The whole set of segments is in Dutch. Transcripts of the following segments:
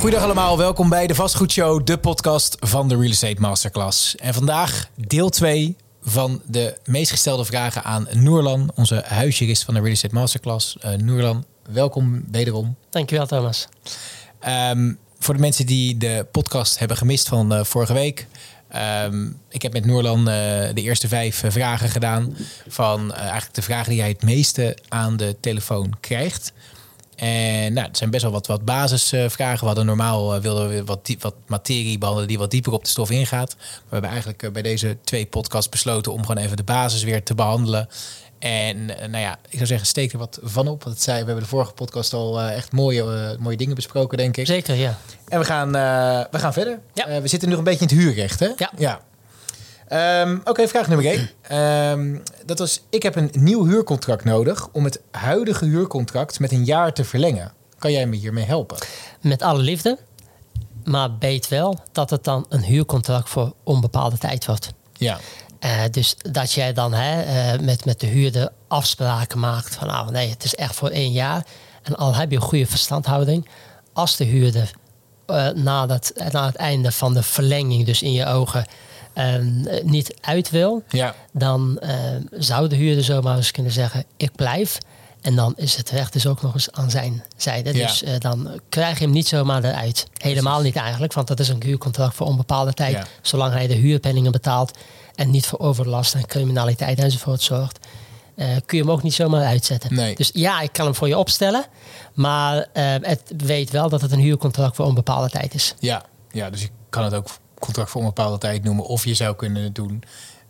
Goedendag allemaal, welkom bij de Vastgoedshow, de podcast van de Real Estate Masterclass. En vandaag deel 2 van de meest gestelde vragen aan Noerlan, onze huisjurist van de Real Estate Masterclass. Uh, Noerlan, welkom wederom. Dankjewel Thomas. Um, voor de mensen die de podcast hebben gemist van uh, vorige week. Um, ik heb met Noorlan uh, de eerste vijf uh, vragen gedaan. Van eigenlijk de vragen die hij het meeste aan de telefoon krijgt. En nou, het zijn best wel wat, wat basisvragen. We hadden normaal uh, wilden we wat, diep, wat materie behandelen die wat dieper op de stof ingaat. we hebben eigenlijk uh, bij deze twee podcasts besloten om gewoon even de basis weer te behandelen. En uh, nou ja, ik zou zeggen, steek er wat van op. Want het zei, we hebben de vorige podcast al echt mooie, mooie dingen besproken, denk ik. Zeker, ja. En we gaan, we gaan verder. Ja. we zitten nu nog een beetje in het huurrecht, hè? Ja. ja. Um, Oké, okay, vraag nummer 1. Um, dat was, ik heb een nieuw huurcontract nodig om het huidige huurcontract met een jaar te verlengen. Kan jij me hiermee helpen? Met alle liefde, maar weet wel dat het dan een huurcontract voor onbepaalde tijd wordt. Ja. Uh, dus dat jij dan hè, uh, met, met de huurder afspraken maakt van nou nee, het is echt voor één jaar. En al heb je een goede verstandhouding, als de huurder uh, na, dat, na het einde van de verlenging, dus in je ogen, um, niet uit wil, ja. dan uh, zou de huurder zomaar eens kunnen zeggen: ik blijf. En dan is het recht dus ook nog eens aan zijn zijde. Ja. Dus uh, dan krijg je hem niet zomaar eruit. Helemaal Precies. niet eigenlijk, want dat is een huurcontract voor onbepaalde tijd. Ja. Zolang hij de huurpenningen betaalt en niet voor overlast en criminaliteit enzovoort zorgt. Uh, kun je hem ook niet zomaar uitzetten. Nee. Dus ja, ik kan hem voor je opstellen. Maar uh, het weet wel dat het een huurcontract voor onbepaalde tijd is. Ja, ja dus je kan het ook contract voor een bepaalde tijd noemen. Of je zou kunnen doen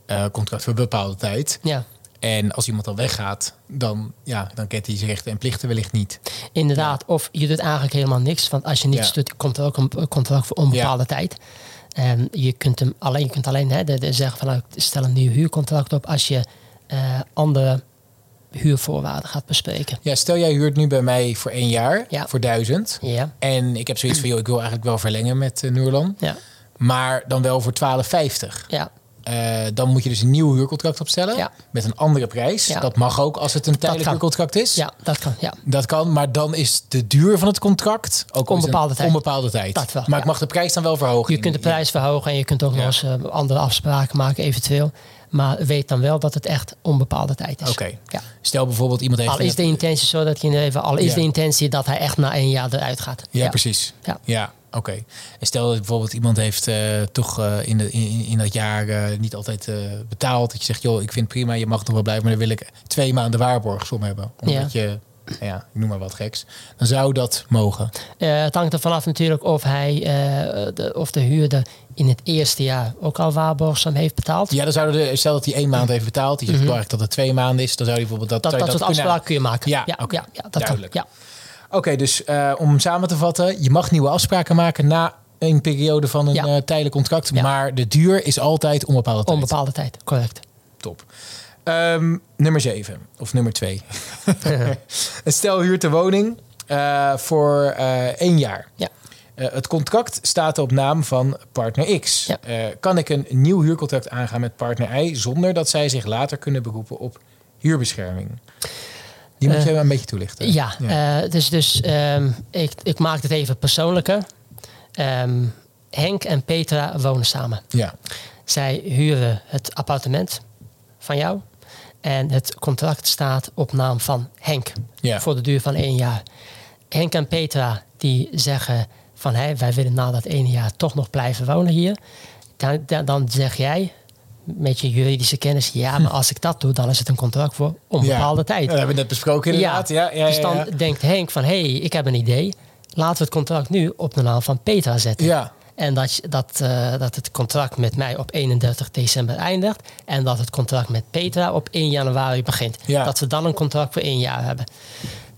uh, contract voor een bepaalde tijd. Ja. En als iemand al weggaat, dan, ja, dan kent hij zijn rechten en plichten wellicht niet. Inderdaad, ja. of je doet eigenlijk helemaal niks. Want als je niks ja. doet, komt er ook een contract voor onbepaalde ja. tijd. En je kunt hem alleen, je kunt alleen hè, de, de zeggen van nou, stel een nieuw huurcontract op als je uh, andere huurvoorwaarden gaat bespreken. Ja, stel jij huurt nu bij mij voor één jaar, ja. voor duizend. Ja. En ik heb zoiets van, joh, ik wil eigenlijk wel verlengen met uh. Ja. Maar dan wel voor 12,50. Ja. Uh, dan moet je dus een nieuw huurcontract opstellen. Ja. Met een andere prijs. Ja. Dat mag ook als het een tijdelijk huurcontract is. Ja, dat kan. Ja. Dat kan, maar dan is de duur van het contract ook onbepaalde tijd. Onbepaalde tijd. Dat wel, maar ja. ik mag de prijs dan wel verhogen. Je kunt de prijs verhogen en je kunt ook nog eens uh, andere afspraken maken, eventueel. Maar weet dan wel dat het echt onbepaalde tijd is. Oké. Okay. Ja. Stel bijvoorbeeld iemand heeft... Al is de intentie zo dat je even... Al is Ja. de intentie dat hij echt na één jaar eruit gaat. Ja, precies. Ja. ja. Oké. En stel dat bijvoorbeeld iemand heeft uh, toch uh, in, de, in, in dat jaar uh, niet altijd betaald. Dat je zegt, joh, ik vind het prima, je mag nog wel blijven, maar dan wil ik twee maanden waarborgsom hebben. Omdat Ja. je, ja, ik noem maar wat geks. Dan zou dat mogen. Het hangt er vanaf natuurlijk of, hij, de, of de huurder in het eerste jaar ook al waarborgzaam heeft betaald. Ja, dan zouden de, stel dat hij één maand heeft betaald. Die zegt mm -hmm. dat het twee maanden is. Dan zou hij bijvoorbeeld dat... Dat, dat, je kunnen- afspraken kun je maken. Ja, ja, oké. ja, ja, dat Duidelijk. kan. Ja. Oké, dus uh, om samen te vatten. Je mag nieuwe afspraken maken na een periode van een Ja. uh, tijdelijk contract. Ja. Maar de duur is altijd onbepaalde tijd. Onbepaalde tijd, correct. Top. Um, nummer 7 of nummer 2. een stel huurt de woning uh, voor uh, één jaar. Ja. Uh, het contract staat op naam van partner X. Ja. Kan ik een nieuw huurcontract aangaan met partner Y zonder dat zij zich later kunnen beroepen op huurbescherming? Die moet Uh, je een beetje toelichten. Ja, ja. dus, dus um, ik, ik maak het even persoonlijker. Um, Henk en Petra wonen samen. Ja. Zij huren het appartement van jou. En het contract staat op naam van Henk. Ja. Voor de duur van één jaar. Henk en Petra die zeggen van... Hey, wij willen na dat ene jaar toch nog blijven wonen hier. Dan, dan, dan zeg jij met je juridische kennis... ja, maar als ik dat doe, dan is het een contract voor onbepaalde ja. tijd. Dat hebben we net besproken inderdaad. Ja. Ja, dus dan denkt Henk van... hé, hey, ik heb een idee. Laten we het contract nu op de naam van Petra zetten. Ja. En dat, dat, uh, dat het contract met mij op 31 december eindigt. En dat het contract met Petra op 1 januari begint. Dat we dan een contract voor één jaar hebben.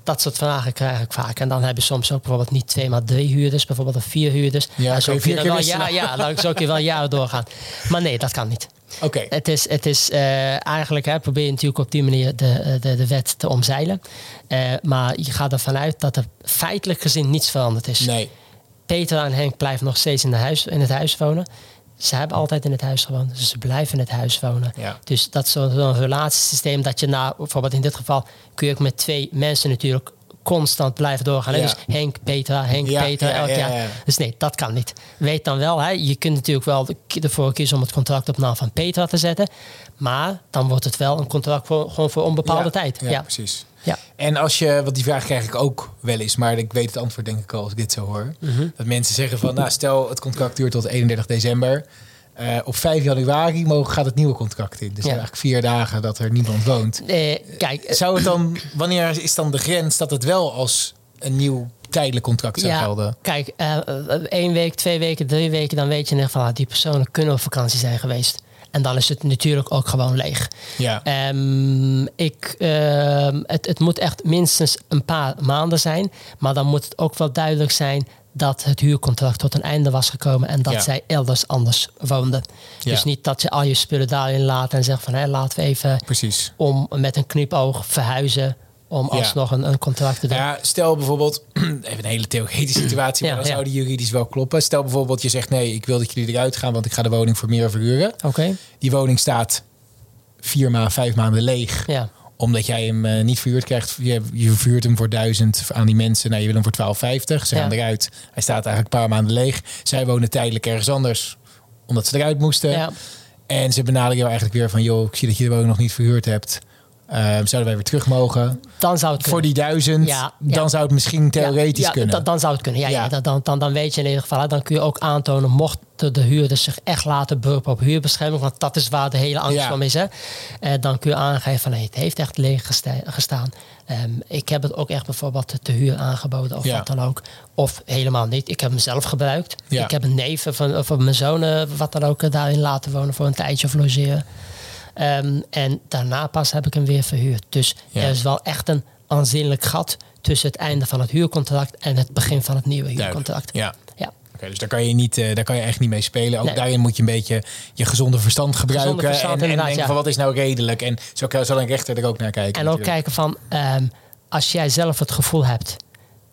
Dat soort vragen krijg ik vaak. En dan heb je soms ook bijvoorbeeld niet twee, maar drie huurders. Bijvoorbeeld of vier huurders. Ja, en zo kun je wel, ja, ja, dan zo kun je wel jaren doorgaan. Maar nee, dat kan niet. Oké. Okay. Het is, het is uh, eigenlijk, hè, probeer je natuurlijk op die manier de, de, de wet te omzeilen. Uh, maar je gaat ervan uit dat er feitelijk gezien niets veranderd is. Nee. Peter en Henk blijven nog steeds in, de huis, in het huis wonen. Ze hebben altijd in het huis gewoond, dus ze blijven in het huis wonen. Ja. Dus dat is zo'n zo relatiesysteem dat je na, bijvoorbeeld in dit geval, kun je ook met twee mensen natuurlijk constant blijven doorgaan. Ja. Dus Henk, Petra, Henk, Ja, Petra, ja, elk ja, jaar. ja. Dus nee, dat kan niet. Weet dan wel, hè, je kunt natuurlijk wel ervoor kiezen om het contract op naam van Petra te zetten. Maar dan wordt het wel een contract voor, gewoon voor onbepaalde tijd. Ja, Ja. precies. Ja. En als je, want die vraag krijg ik ook wel eens, maar ik weet het antwoord denk ik al als ik dit zo hoor. Mhm. Dat mensen zeggen van, nou stel het contract duurt tot 31 december. Eh, op 5 januari mogen, gaat het nieuwe contract in. Dus Ja. eigenlijk vier dagen dat er niemand woont. Eh, kijk, eh, Zou het dan, wanneer is dan de grens dat het wel als een nieuw tijdelijk contract zou gelden? Kijk, eh, één week, twee weken, drie weken, dan weet je in ieder geval, ah, die personen kunnen op vakantie zijn geweest. En dan is het natuurlijk ook gewoon leeg. Ja. Ehm, ik, ehm, het, het moet echt minstens een paar maanden zijn. Maar dan moet het ook wel duidelijk zijn dat het huurcontract tot een einde was gekomen en dat Ja. zij elders anders woonden. Ja. Dus niet dat je al je spullen daarin laat en zegt van hé, laten we even Precies. om met een knipoog verhuizen om Ja. alsnog een, een contract te doen. Ja, stel bijvoorbeeld, even een hele theoretische situatie, maar Ja, dan ja. zou die juridisch wel kloppen. Stel bijvoorbeeld, je zegt nee, ik wil dat jullie eruit gaan, want ik ga de woning voor meer verhuren. Oké, Die woning staat vier maanden, vijf maanden leeg. ja. Omdat jij hem eh, niet verhuurd krijgt. Je, je verhuurt hem voor duizend aan die mensen. Nou, je wil hem voor 12,50. Ze Ja. gaan eruit. Hij staat eigenlijk een paar maanden leeg. Zij wonen tijdelijk ergens anders. Omdat ze eruit moesten. ja. En ze benaderen jou eigenlijk weer van... joh, ik zie dat je de woning nog niet verhuurd hebt. Eh, zouden wij weer terug mogen? Dan zou het Voor die duizend, Ja, ja. dan zou het misschien theoretisch ja, ja, kunnen. Dan, dan zou het kunnen. Ja, dan- dan, dan, weet je in ieder geval. Dan kun je ook aantonen, mocht de, de huurders zich echt laten beroepen op huurbescherming, want dat is waar de hele angst van is. Hè, eh, dan kun je aangeven van nee, het heeft echt leeg gesta- gestaan. Ehm, ik heb het ook echt bijvoorbeeld te, huur aangeboden of wat dan ook. Of helemaal niet. Ik heb hem zelf gebruikt. Ik heb een neef van, of mijn zoon, eh, wat dan ook, daarin laten wonen voor een tijdje of logeren. Ehm, en daarna pas heb ik hem weer verhuurd. Dus Ja. er is wel echt een aanzienlijk gat tussen het einde van het huurcontract en het begin van het nieuwe Duidelijk. huurcontract. Ja. Ja. Oké, dus daar kan je niet, eh, daar kan je echt niet mee spelen. Ook Nee. daarin moet je een beetje je gezonde verstand gebruiken. verstand, en, denken ja. van wat is nou redelijk. En zo kan- zal een rechter er ook naar kijken. En ook kijken van, ehm, als jij zelf het gevoel hebt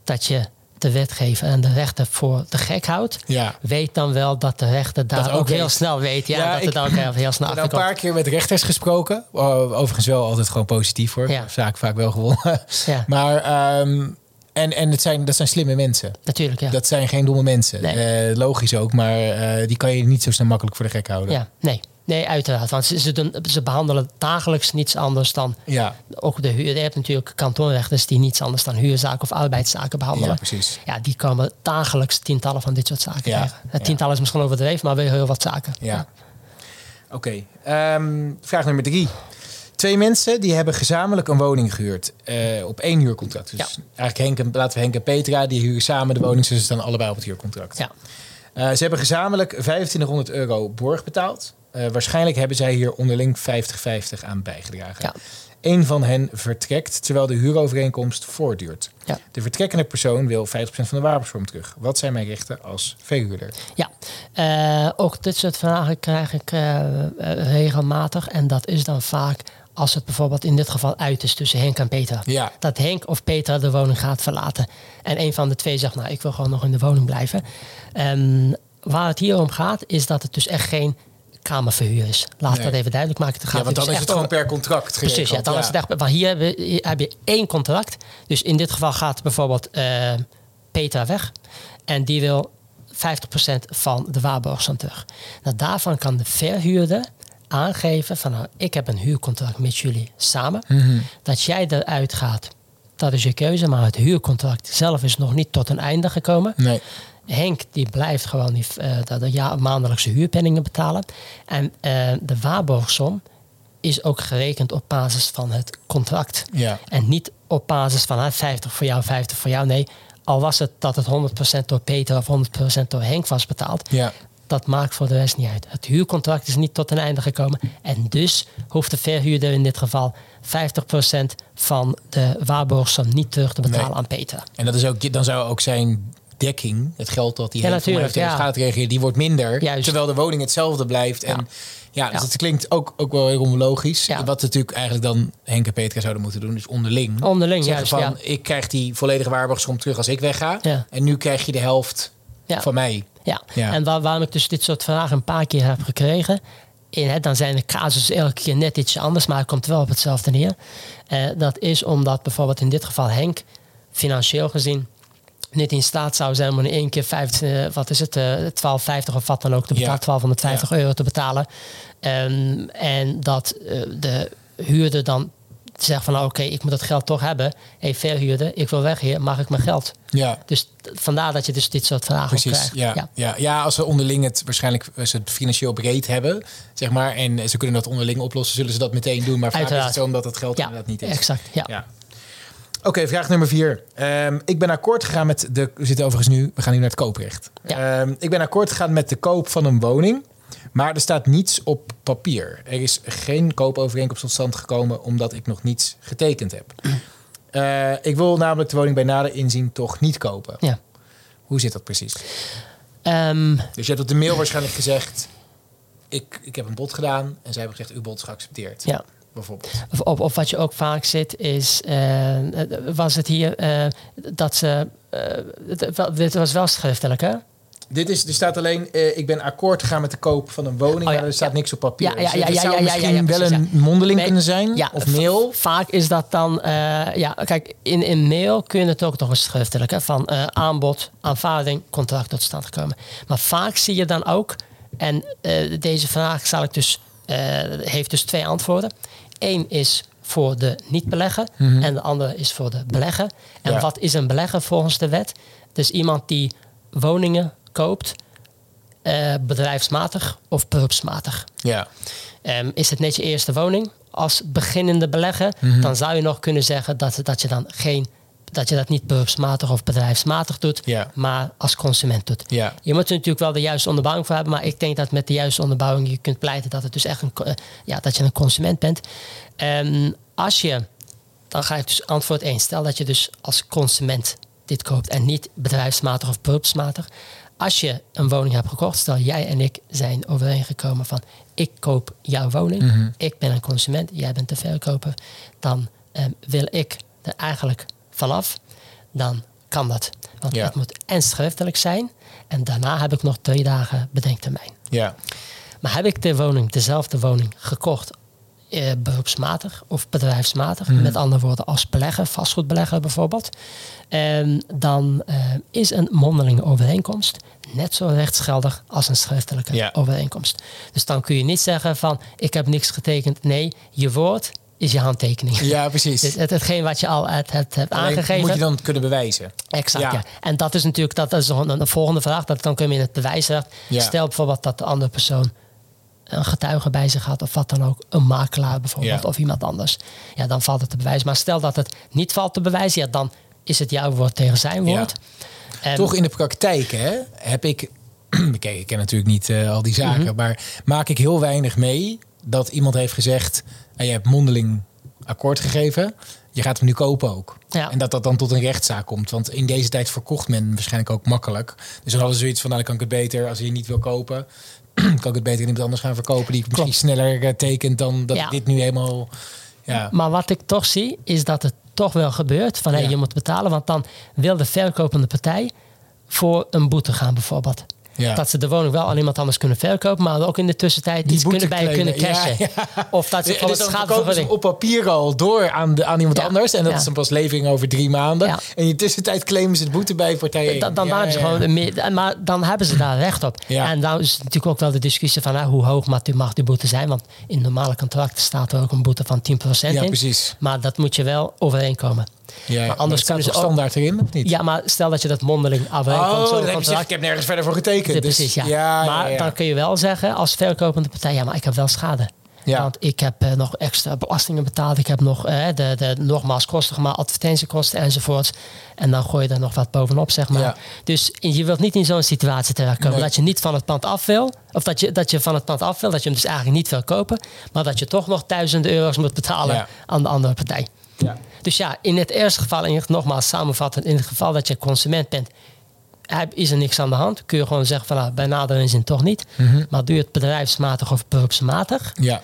dat je de wetgever en de rechter voor de gek houdt, Ja. weet dan wel dat de rechter daar Dat ook, ook heel snel weet. Ja, Ja, dat ik- het ook heel, heel snel Ik heb een paar keer met rechters gesproken. Overigens wel altijd gewoon positief hoor. Ja. Zaak vaak wel gewonnen. Ja. Maar ehm, en, en het zijn, dat zijn slimme mensen. Natuurlijk, ja. Dat zijn geen domme mensen. Nee. Eh, logisch ook, maar eh, die kan je niet zo snel makkelijk voor de gek houden. ja. Nee. Nee, uiteraard. Want ze, ze, doen, ze behandelen dagelijks niets anders dan ja, ook de huur. Je hebt natuurlijk kantoorrechters die niets anders dan huurzaken of arbeidszaken behandelen. ja, precies. Ja, die komen dagelijks tientallen van dit soort zaken Ja, tegen. ja. Tientallen is misschien overdreven, maar wel heel wat zaken. Ja. Oké, ehm, vraag nummer drie. Twee mensen die hebben gezamenlijk een woning gehuurd eh, op één huurcontract. Dus Ja. eigenlijk Henk en, laten we Henk en Petra, die huren samen de woning. Dus ze staan allebei op het huurcontract. Ja. Eh, ze hebben gezamenlijk 2500 euro borg betaald. Eh, waarschijnlijk hebben zij hier onderling 50-50 aan bijgedragen. Ja. Eén van hen vertrekt terwijl de huurovereenkomst voortduurt. Ja. De vertrekkende persoon wil 50% van de waarborgsom terug. Wat zijn mijn rechten als verhuurder? Ja, Eh, ook dit soort vragen krijg ik eh, regelmatig. En dat is dan vaak als het bijvoorbeeld in dit geval uit is tussen Henk en Peter. Ja. Dat Henk of Peter de woning gaat verlaten. En een van de twee zegt, nou ik wil gewoon nog in de woning blijven. Ehm, waar het hier om gaat, is dat het dus echt geen kamerverhuur is. Laat Nee. dat even duidelijk maken. Het gaat Ja, want dan dus is het gewoon per contract geregeld. Precies, ja, dan ja. is het echt. Want hier heb, je, hier heb je één contract. Dus in dit geval gaat bijvoorbeeld eh Peter weg. En die wil 50% van de waarborgsom terug. Nou, daarvan kan de verhuurder aangeven van nou, ik heb een huurcontract met jullie samen. Mhm. Dat jij eruit gaat, dat is je keuze. Maar het huurcontract zelf is nog niet tot een einde gekomen. Nee. Henk die blijft gewoon die, eh, dat de ja, maandelijkse huurpenningen betalen. En eh, de waarborgsom is ook gerekend op basis van het contract. Ja. En niet op basis van hè, 50 voor jou, 50 voor jou. Nee, al was het dat het 100% door Peter of 100% door Henk was betaald. Ja. Dat maakt voor de rest niet uit. Het huurcontract is niet tot een einde gekomen. En dus hoeft de verhuurder in dit geval 50% van de waarborgsom niet terug te betalen Nee. aan Peter. En dat is ook, dan zou ook zijn dekking, het geld dat hij Ja, heeft heeft ja. gaat reageren, die wordt minder. Juist. Terwijl de woning hetzelfde blijft. En ja, dus Ja. het klinkt ook, ook wel heel logisch. Ja. Wat natuurlijk eigenlijk dan Henk en Petra zouden moeten doen, dus onderling. Onderling, Zeggen juist, van, ja. ik krijg die volledige waarborgsom terug als ik wegga. Ja. En nu krijg je de helft Ja. van mij. Ja, Ja. en waar, waarom ik dus dit soort vragen een paar keer heb gekregen. In, hè, dan zijn de casussen elke keer net iets anders, maar het komt wel op hetzelfde neer. Eh, dat is omdat bijvoorbeeld in dit geval Henk financieel gezien niet in staat zou zijn om in één keer vijf, eh, wat is het, eh 12,50 of wat dan ook te betalen, Ja. 1250 euro te betalen. Ehm, en dat eh, de huurder dan zegt van nou, oké, ik moet dat geld toch hebben. Hey, verhuurder, ik wil weg hier, mag ik mijn geld? Ja, Dus vandaar dat je dus dit soort vragen precies. krijgt. Ja, ja. Ja. Ja, als ze onderling het waarschijnlijk als ze het financieel breed hebben, zeg maar, en ze kunnen dat onderling oplossen, zullen ze dat meteen doen. Maar vaak is het zo omdat het geld Ja, inderdaad niet is. exact. Ja. Ja. Oké, vraag nummer vier. Ehm, ik ben akkoord gegaan met de. We zitten overigens nu. We gaan nu naar het kooprecht. Ja. Ehm, ik ben akkoord gegaan met de koop van een woning. Maar er staat niets op papier. Er is geen koopovereenkomst tot stand gekomen omdat ik nog niets getekend heb. Eh, ik wil namelijk de woning bij nader inzien toch niet kopen. Ja. Hoe zit dat precies? Ehm, Dus je hebt op de mail waarschijnlijk gezegd: ik, ik heb een bod gedaan. En zij hebben gezegd: uw bod is geaccepteerd. ja. Bijvoorbeeld. Of, of, of wat je ook vaak zit is, eh, was het hier eh, dat ze, het- wel- dit was wel schriftelijk hè? Dit is, er staat alleen, ik ben akkoord gegaan met de koop van een woning, Oh ja, maar er staat ja. niks op papier. Ja, ja, Dus het zou misschien wel een mondeling Nee, kunnen zijn, Ja, of mail. Vaak is dat dan, ja, kijk, in, in mail kun je het ook nog eens schriftelijk, hè, van aanbod, aanvaarding, contract tot stand komen. Maar vaak zie je dan ook, en deze vraag zal ik dus, heeft dus twee antwoorden. Eén is voor de niet-belegger en de andere is voor de belegger. En Ja. wat is een belegger volgens de wet? Dus iemand die woningen koopt, eh, bedrijfsmatig of beroepsmatig. Ja, Ehm, is het net je eerste woning als beginnende belegger, Mhm. dan zou je nog kunnen zeggen dat, dat je dan geen dat je dat niet beroepsmatig of bedrijfsmatig doet, Ja. maar als consument doet. ja, Je moet er natuurlijk wel de juiste onderbouwing voor hebben, maar ik denk dat met de juiste onderbouwing je kunt pleiten dat het dus echt een, eh, ja, dat je een consument bent. En als je, dan ga ik dus antwoord 1, stel dat je dus als consument dit koopt en niet bedrijfsmatig of beroepsmatig. Als je een woning hebt gekocht, stel jij en ik zijn overeengekomen van ik koop jouw woning, Mhm. ik ben een consument, jij bent de verkoper, dan ehm, wil ik er eigenlijk vanaf, dan kan dat. Want Ja. het moet en schriftelijk zijn en daarna heb ik nog twee dagen bedenktermijn. ja, Maar heb ik de woning, dezelfde woning gekocht, eh, beroepsmatig of bedrijfsmatig, Mhm. met andere woorden als belegger, vastgoedbelegger bijvoorbeeld, ehm, dan eh, is een mondelinge overeenkomst net zo rechtsgeldig als een schriftelijke Ja. overeenkomst. Dus dan kun je niet zeggen van ik heb niks getekend. Nee, je woord is je handtekening. ja, precies. Dus het, hetgeen wat je al hebt, hebt, hebt Alleen aangegeven. moet je dan kunnen bewijzen. Exact, Ja. ja. En dat is natuurlijk dat is een, een volgende vraag. Dat dan kun je in het bewijsrecht. Ja. Stel bijvoorbeeld dat de andere persoon een getuige bij zich had, of wat dan ook, een makelaar bijvoorbeeld, Ja. of iemand anders. Ja, dan valt het te bewijzen. Maar stel dat het niet valt te bewijzen, ja, dan is het jouw woord tegen zijn Ja. woord. En- Toch in de praktijk hè, heb ik... Kijk, ik ken natuurlijk niet eh, al die zaken, Mhm. maar maak ik heel weinig mee dat iemand heeft gezegd... en je hebt mondeling akkoord gegeven, je gaat hem nu kopen ook. Ja. En dat dat dan tot een rechtszaak komt. Want in deze tijd verkocht men waarschijnlijk ook makkelijk. Dus dan hadden ze zoiets van, nou dan kan ik het beter, als je niet wil kopen... kan ik het beter iemand anders gaan verkopen... die misschien sneller eh, tekent dan dat Ja. ik dit nu helemaal... Ja, Maar wat ik toch zie, is dat het toch wel gebeurt. Van hey, je moet betalen, want dan wil de verkopende partij voor een boete gaan bijvoorbeeld. Ja. Dat ze de woning wel aan iemand anders kunnen verkopen, maar ook in de tussentijd Die iets kunnen bij kunnen cashen. Ja, Of dat ze van dus het op papier al door aan, de, aan iemand anders. En dat is dan pas levering over drie maanden. En in de tussentijd claimen ze het boete bij partij. Dan, dan, hebben ze gewoon meer, maar dan hebben ze daar recht op. En dan is het natuurlijk ook wel de discussie van hoe hoog mag die, boete zijn. Want in normale contracten staat er ook een boete van 10% Ja, in. precies. Maar dat moet je wel overeenkomen. Ja, Maar anders staat ze standaard erin, of niet? Ja, maar stel dat je dat mondeling overeenkomt. Oh, heb je ik heb nergens verder voor getekend. Ja, Dus- precies, ja. maar dan kun je wel zeggen als verkopende partij, ja, maar ik heb wel schade. Ja. Want ik heb eh, nog extra belastingen betaald. Ik heb nog eh, de, de, nogmaals kosten, maar advertentiekosten enzovoorts. En dan gooi je er nog wat bovenop, zeg maar. Ja. Dus je wilt niet in zo'n situatie terechtkomen. Nee. Dat je niet van het pand af wil. Of dat je, dat je van het pand af wil. Dat je hem dus eigenlijk niet wil kopen. Maar dat je toch nog duizenden euro's moet betalen Ja. aan de andere partij. Ja. Dus ja, in het eerste geval, het, nogmaals samenvattend, in het geval dat je consument bent, is er niks aan de hand. Kun je gewoon zeggen van nou, bij nader inzien toch niet. Mhm. Maar doe je het bedrijfsmatig of beroepsmatig, Ja.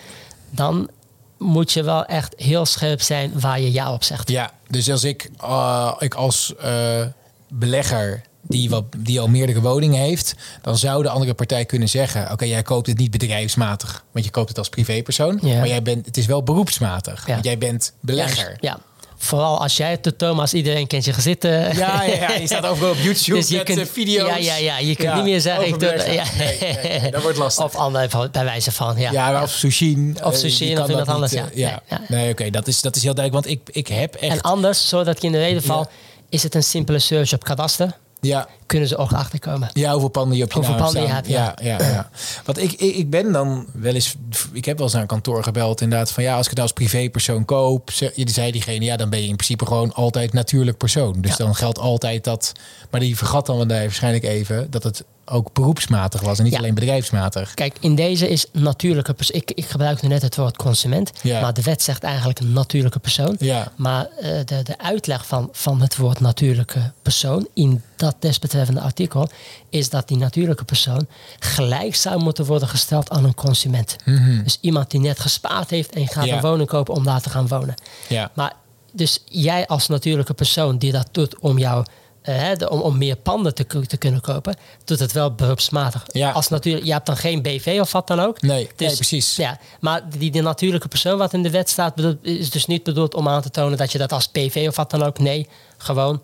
dan moet je wel echt heel scherp zijn waar je ja op zegt. ja, dus als ik, eh, ik als eh, belegger die, wat, die al meerdere woningen heeft, dan zou de andere partij kunnen zeggen: Oké, jij koopt het niet bedrijfsmatig, want je koopt het als privépersoon. Ja. Maar jij bent, het is wel beroepsmatig, Ja. want jij bent belegger. Ja. Vooral als jij het doet, Thomas, iedereen kent je gezicht. eh. Ja, ja, ja, je staat overal op YouTube Dus je met kunt- eh, video's. Ja, ja, ja. Je kunt niet meer zeggen, ik doe ja. Nee, nee, nee, dat wordt lastig. Of ander, bij wijze van, ja. Ja, of Sushin. Of eh, Sushin die of iemand anders, ja. eh, ja. Nee, oké, dat, is, dat is heel duidelijk. Want ik, ik heb echt... En anders, zodat ik in de reden val, Ja. is het een simpele search op kadaster. Ja, Kunnen ze ook achterkomen. ja, hoeveel panden je op je Hoeveel panden je hebt, ja. ja. ja, ja. Want ik, ik, ik ben dan wel eens... Ik heb wel eens naar een kantoor gebeld inderdaad. Van ja, als ik het nou als privépersoon koop... zei diegene, ja, dan ben je in principe gewoon altijd natuurlijk persoon. Dus Ja. dan geldt altijd dat... Maar die vergat dan waarschijnlijk even... dat het ook beroepsmatig was en niet Ja. alleen bedrijfsmatig. Kijk, in deze is natuurlijke persoon. Ik, ik gebruik nu net het woord consument. Ja. Maar de wet zegt eigenlijk een natuurlijke persoon. Ja, Maar eh, de, de uitleg van, van het woord natuurlijke persoon in dat desbetreffende artikel is dat die natuurlijke persoon gelijk zou moeten worden gesteld aan een consument. Dus iemand die net gespaard heeft en gaat Mhm. Een woning kopen om daar te gaan wonen. ja. Maar dus jij als natuurlijke persoon die dat doet om jou eh, hè, de- om, om meer panden te, ku- te kunnen kopen, doet het wel beroepsmatig. Ja. Als natuurlijk, je hebt dan geen BV of wat dan ook. Nee, Dus, nee, precies. Ja, maar die, die natuurlijke persoon wat in de wet staat, is dus niet bedoeld om aan te tonen dat je dat als PV of wat dan ook. Nee, gewoon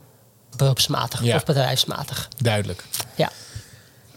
beroepsmatig Ja. of bedrijfsmatig. Duidelijk. Ja.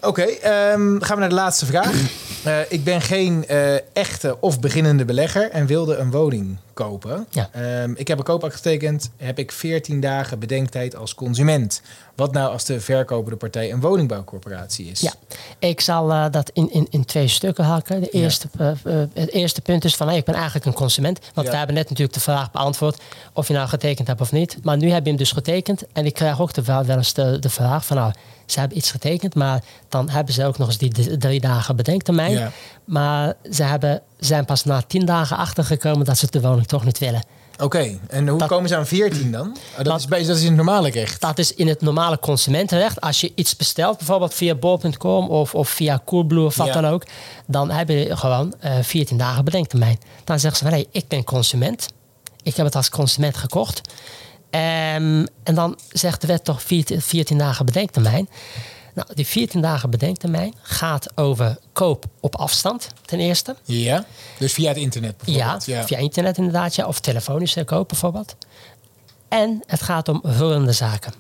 Oké, ehm, gaan we naar de laatste vraag. Eh, ik ben geen eh, echte of beginnende belegger en wilde een woning kopen. Ja. Ehm, ik heb een koopact getekend. Heb ik 14 dagen bedenktijd als consument. Wat nou als de verkopende partij een woningbouwcorporatie is? Ja, ik zal eh, dat in, in, in twee stukken hakken. De eerste, eh, eh, het eerste punt is van hey, ik ben eigenlijk een consument. Want Ja. we hebben net natuurlijk de vraag beantwoord of je nou getekend hebt of niet. Maar nu heb je hem dus getekend. En ik krijg ook de, wel eens de, de vraag van nou, ze hebben iets getekend, maar dan hebben ze ook nog eens die drie dagen bedenktermijn. Ja. Maar ze hebben, zijn pas na tien dagen achtergekomen dat ze de woning toch niet willen. Oké, en hoe Dat- komen ze aan 14 dan? Oh, dat, Dat- is, bij- dat is in het normale recht. Dat is in het normale consumentenrecht. Als je iets bestelt, bijvoorbeeld via bol.com of, of via Coolblue of wat Ja. dan ook, dan heb je gewoon eh 14 dagen bedenktermijn. Dan zeggen ze van hé, ik ben consument. Ik heb het als consument gekocht. Ehm, en dan zegt de wet toch 14, 14 dagen bedenktermijn. Nou, die 14 dagen bedenktermijn gaat over koop op afstand, ten eerste. Ja, dus via het internet Ja, bijvoorbeeld. via internet inderdaad, ja, of telefonische koop bijvoorbeeld. En het gaat om rullende zaken.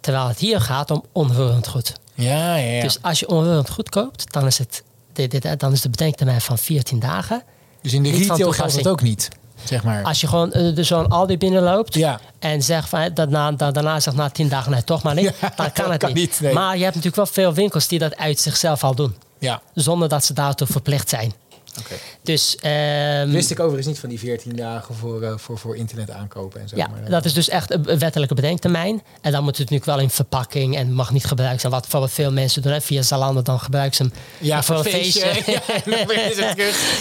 Terwijl het hier gaat om onroerend goed. Ja, ja, ja. Dus als je onroerend goed koopt, dan is, het, dit, dit, dan is de bedenktermijn van 14 dagen. dus in de retail geldt toepassing. dat ook niet, zeg maar. Als je gewoon eh, de zo'n Aldi binnenloopt Ja. en zegt van, daarna, da- daarna zegt na 10 dagen nee, toch maar niet, Ja, dan kan het kan niet. niet, nee. Maar je hebt natuurlijk wel veel winkels die dat uit zichzelf al doen. Ja, Zonder dat ze daartoe verplicht zijn. Dus ehm, Wist ik overigens niet van die 14 dagen voor, eh, voor, voor internet aankopen en zo. Ja, maar, eh, dat is dus echt een wettelijke bedenktermijn. En dan moet het natuurlijk wel in verpakking en mag niet gebruikt zijn. Wat bijvoorbeeld veel mensen doen hè, via Zalando, dan gebruiken ze hem ja, voor een feestje. Ja.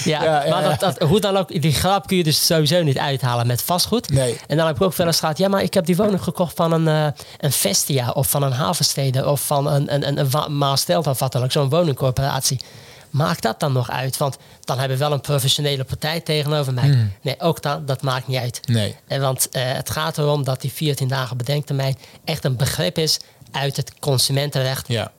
Ja, Ja, ja, maar ja. Dat, dat, hoe dan ook, die grap kun je dus sowieso niet uithalen met vastgoed. Nee. En dan heb ik ook wel eens gehad, ja, maar ik heb die woning gekocht van een, eh, een Vestia of van een Havenstede of van een, een, een, een Wa- Maasstelt of wat dan ook, zo'n woningcorporatie. Maakt dat dan nog uit? Want dan hebben we wel een professionele partij tegenover mij. Hmm. Nee, ook dat, dat maakt niet uit. Nee. En want eh, het gaat erom dat die 14 dagen bedenktermijn echt een begrip is uit het consumentenrecht. Ja,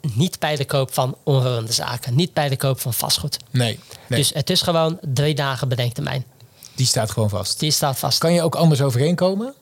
Niet bij de koop van onroerende zaken, niet bij de koop van vastgoed. nee. nee. Dus het is gewoon drie dagen bedenktermijn. die staat gewoon vast. Die staat vast. Kan je ook anders overeenkomen?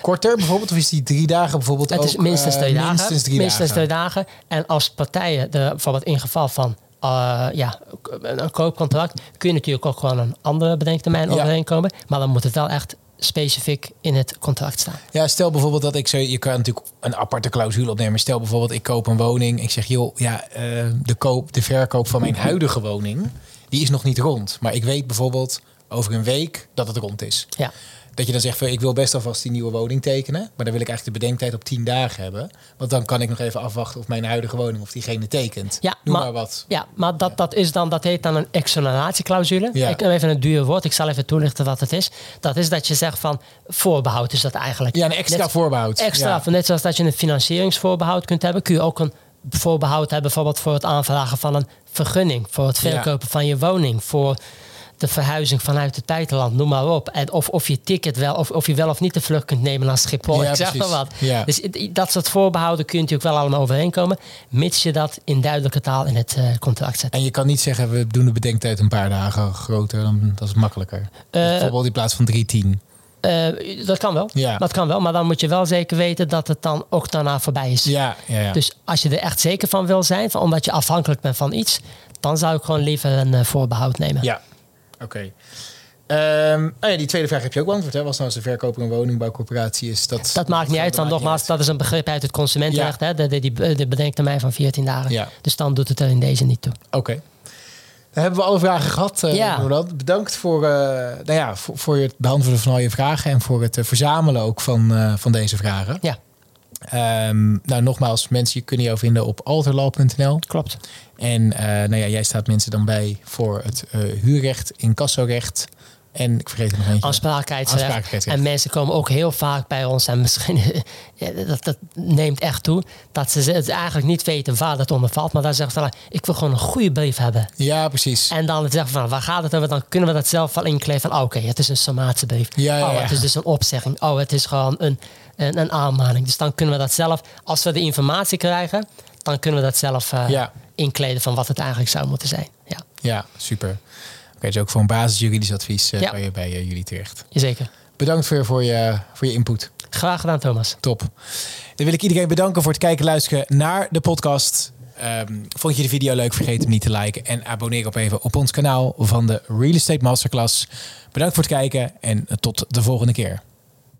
Korter bijvoorbeeld? Of is die drie dagen bijvoorbeeld het ook... is minstens eh, twee dagen. Minstens drie minstens dagen. twee dagen. En als partijen, de, bijvoorbeeld in geval van eh, ja, een koopcontract, kun je natuurlijk ook gewoon een andere bedenktermijn Ja. overeenkomen. Maar dan moet het wel echt specifiek in het contract staan. Ja, stel bijvoorbeeld dat ik zo... Je kan natuurlijk een aparte clausule opnemen. Stel bijvoorbeeld, ik koop een woning. Ik zeg, joh, ja, eh, de, koop, de verkoop van mijn huidige woning... die is nog niet rond. Maar ik weet bijvoorbeeld over een week dat het rond is. Ja. Dat je dan zegt, van, ik wil best alvast die nieuwe woning tekenen. Maar dan wil ik eigenlijk de bedenktijd op 10 dagen hebben. Want dan kan ik nog even afwachten of mijn huidige woning... of diegene tekent. Ja, Noem maar- maar, wat. Ja, maar dat, dat, is dan, dat heet dan een exoneratieclausule. Ja. Ik heb even een duur woord. Ik zal even toelichten wat het is. Dat is dat je zegt van voorbehoud is dat eigenlijk. Ja, een extra Net- voorbehoud. Extra, Ja. van net zoals dat je een financieringsvoorbehoud kunt hebben, kun je ook een voorbehoud hebben, bijvoorbeeld voor het aanvragen van een vergunning, voor het Ja. verkopen van je woning, voor de verhuizing vanuit het buitenland, noem maar op. En of, of je ticket wel, of, of je wel of niet de vlucht kunt nemen naar Schiphol. Ja, ik zeg maar wat. Ja. Dus dat soort voorbehouden kun je natuurlijk wel allemaal overeenkomen, mits je dat in duidelijke taal in het eh, contract zet. En je kan niet zeggen, we doen de bedenktijd een paar dagen groter. Dan, dat is makkelijker. Eh, Bijvoorbeeld in plaats van drie, tien. Eh, dat kan wel. Ja. Dat kan wel. Maar dan moet je wel zeker weten dat het dan ook daarna voorbij is. Ja, ja, ja. Dus als je er echt zeker van wil zijn, van, omdat je afhankelijk bent van iets, dan zou ik gewoon liever een eh, voorbehoud nemen. Ja, oké. Ehm, oh ja, die tweede vraag heb je ook beantwoord. Hè? Was nou als de verkoper een woningbouwcorporatie is? Dat, Dat maakt niet uit, maakt nogmaals, dat is een begrip uit het consumentenrecht. Hè? De, de, die, de bedenktermijn van 14 dagen. Ja. Dus dan doet het er in deze niet toe. Oké. Dan hebben we alle vragen gehad, eh Ja. Bedankt voor, eh, nou ja, voor, voor het beantwoorden van al je vragen en voor het eh, verzamelen ook van, eh, van deze vragen. Ja, Ehm, nou, nogmaals, mensen je kunnen jou vinden op alterlaw.nl. klopt. En eh, nou ja, jij staat mensen dan bij voor het eh, huurrecht, incassorecht en ik vergeet er nog eentje. Aansprakelijkheidsrecht. Aansprakelijkheidsrecht. En mensen komen ook heel vaak bij ons en misschien dat, dat neemt echt toe dat ze het eigenlijk niet weten waar dat onder valt. Maar dan zeggen ze ik wil gewoon een goede brief hebben. Ja, precies. En dan zeggen van waar gaat het over? Dan kunnen we dat zelf wel inkleven van oh, oké, het is een sommatiebrief. Ja, ja, Oh, het is dus een opzegging. Oh, het is gewoon een, een, een aanmaning. Dus dan kunnen we dat zelf, als we de informatie krijgen, dan kunnen we dat zelf eh, Ja. inkleden van wat het eigenlijk zou moeten zijn. Ja, Ja, super. Oké, dus ook voor een basisjuridisch advies eh, Ja. kan je bij eh, jullie terecht. zeker. Bedankt voor, voor, je, voor je input. Graag gedaan, Thomas. Top. Dan wil ik iedereen bedanken voor het kijken en luisteren naar de podcast. Ehm, vond je de video leuk? Vergeet hem niet te liken en abonneer op even op ons kanaal van de Real Estate Masterclass. Bedankt voor het kijken en tot de volgende keer.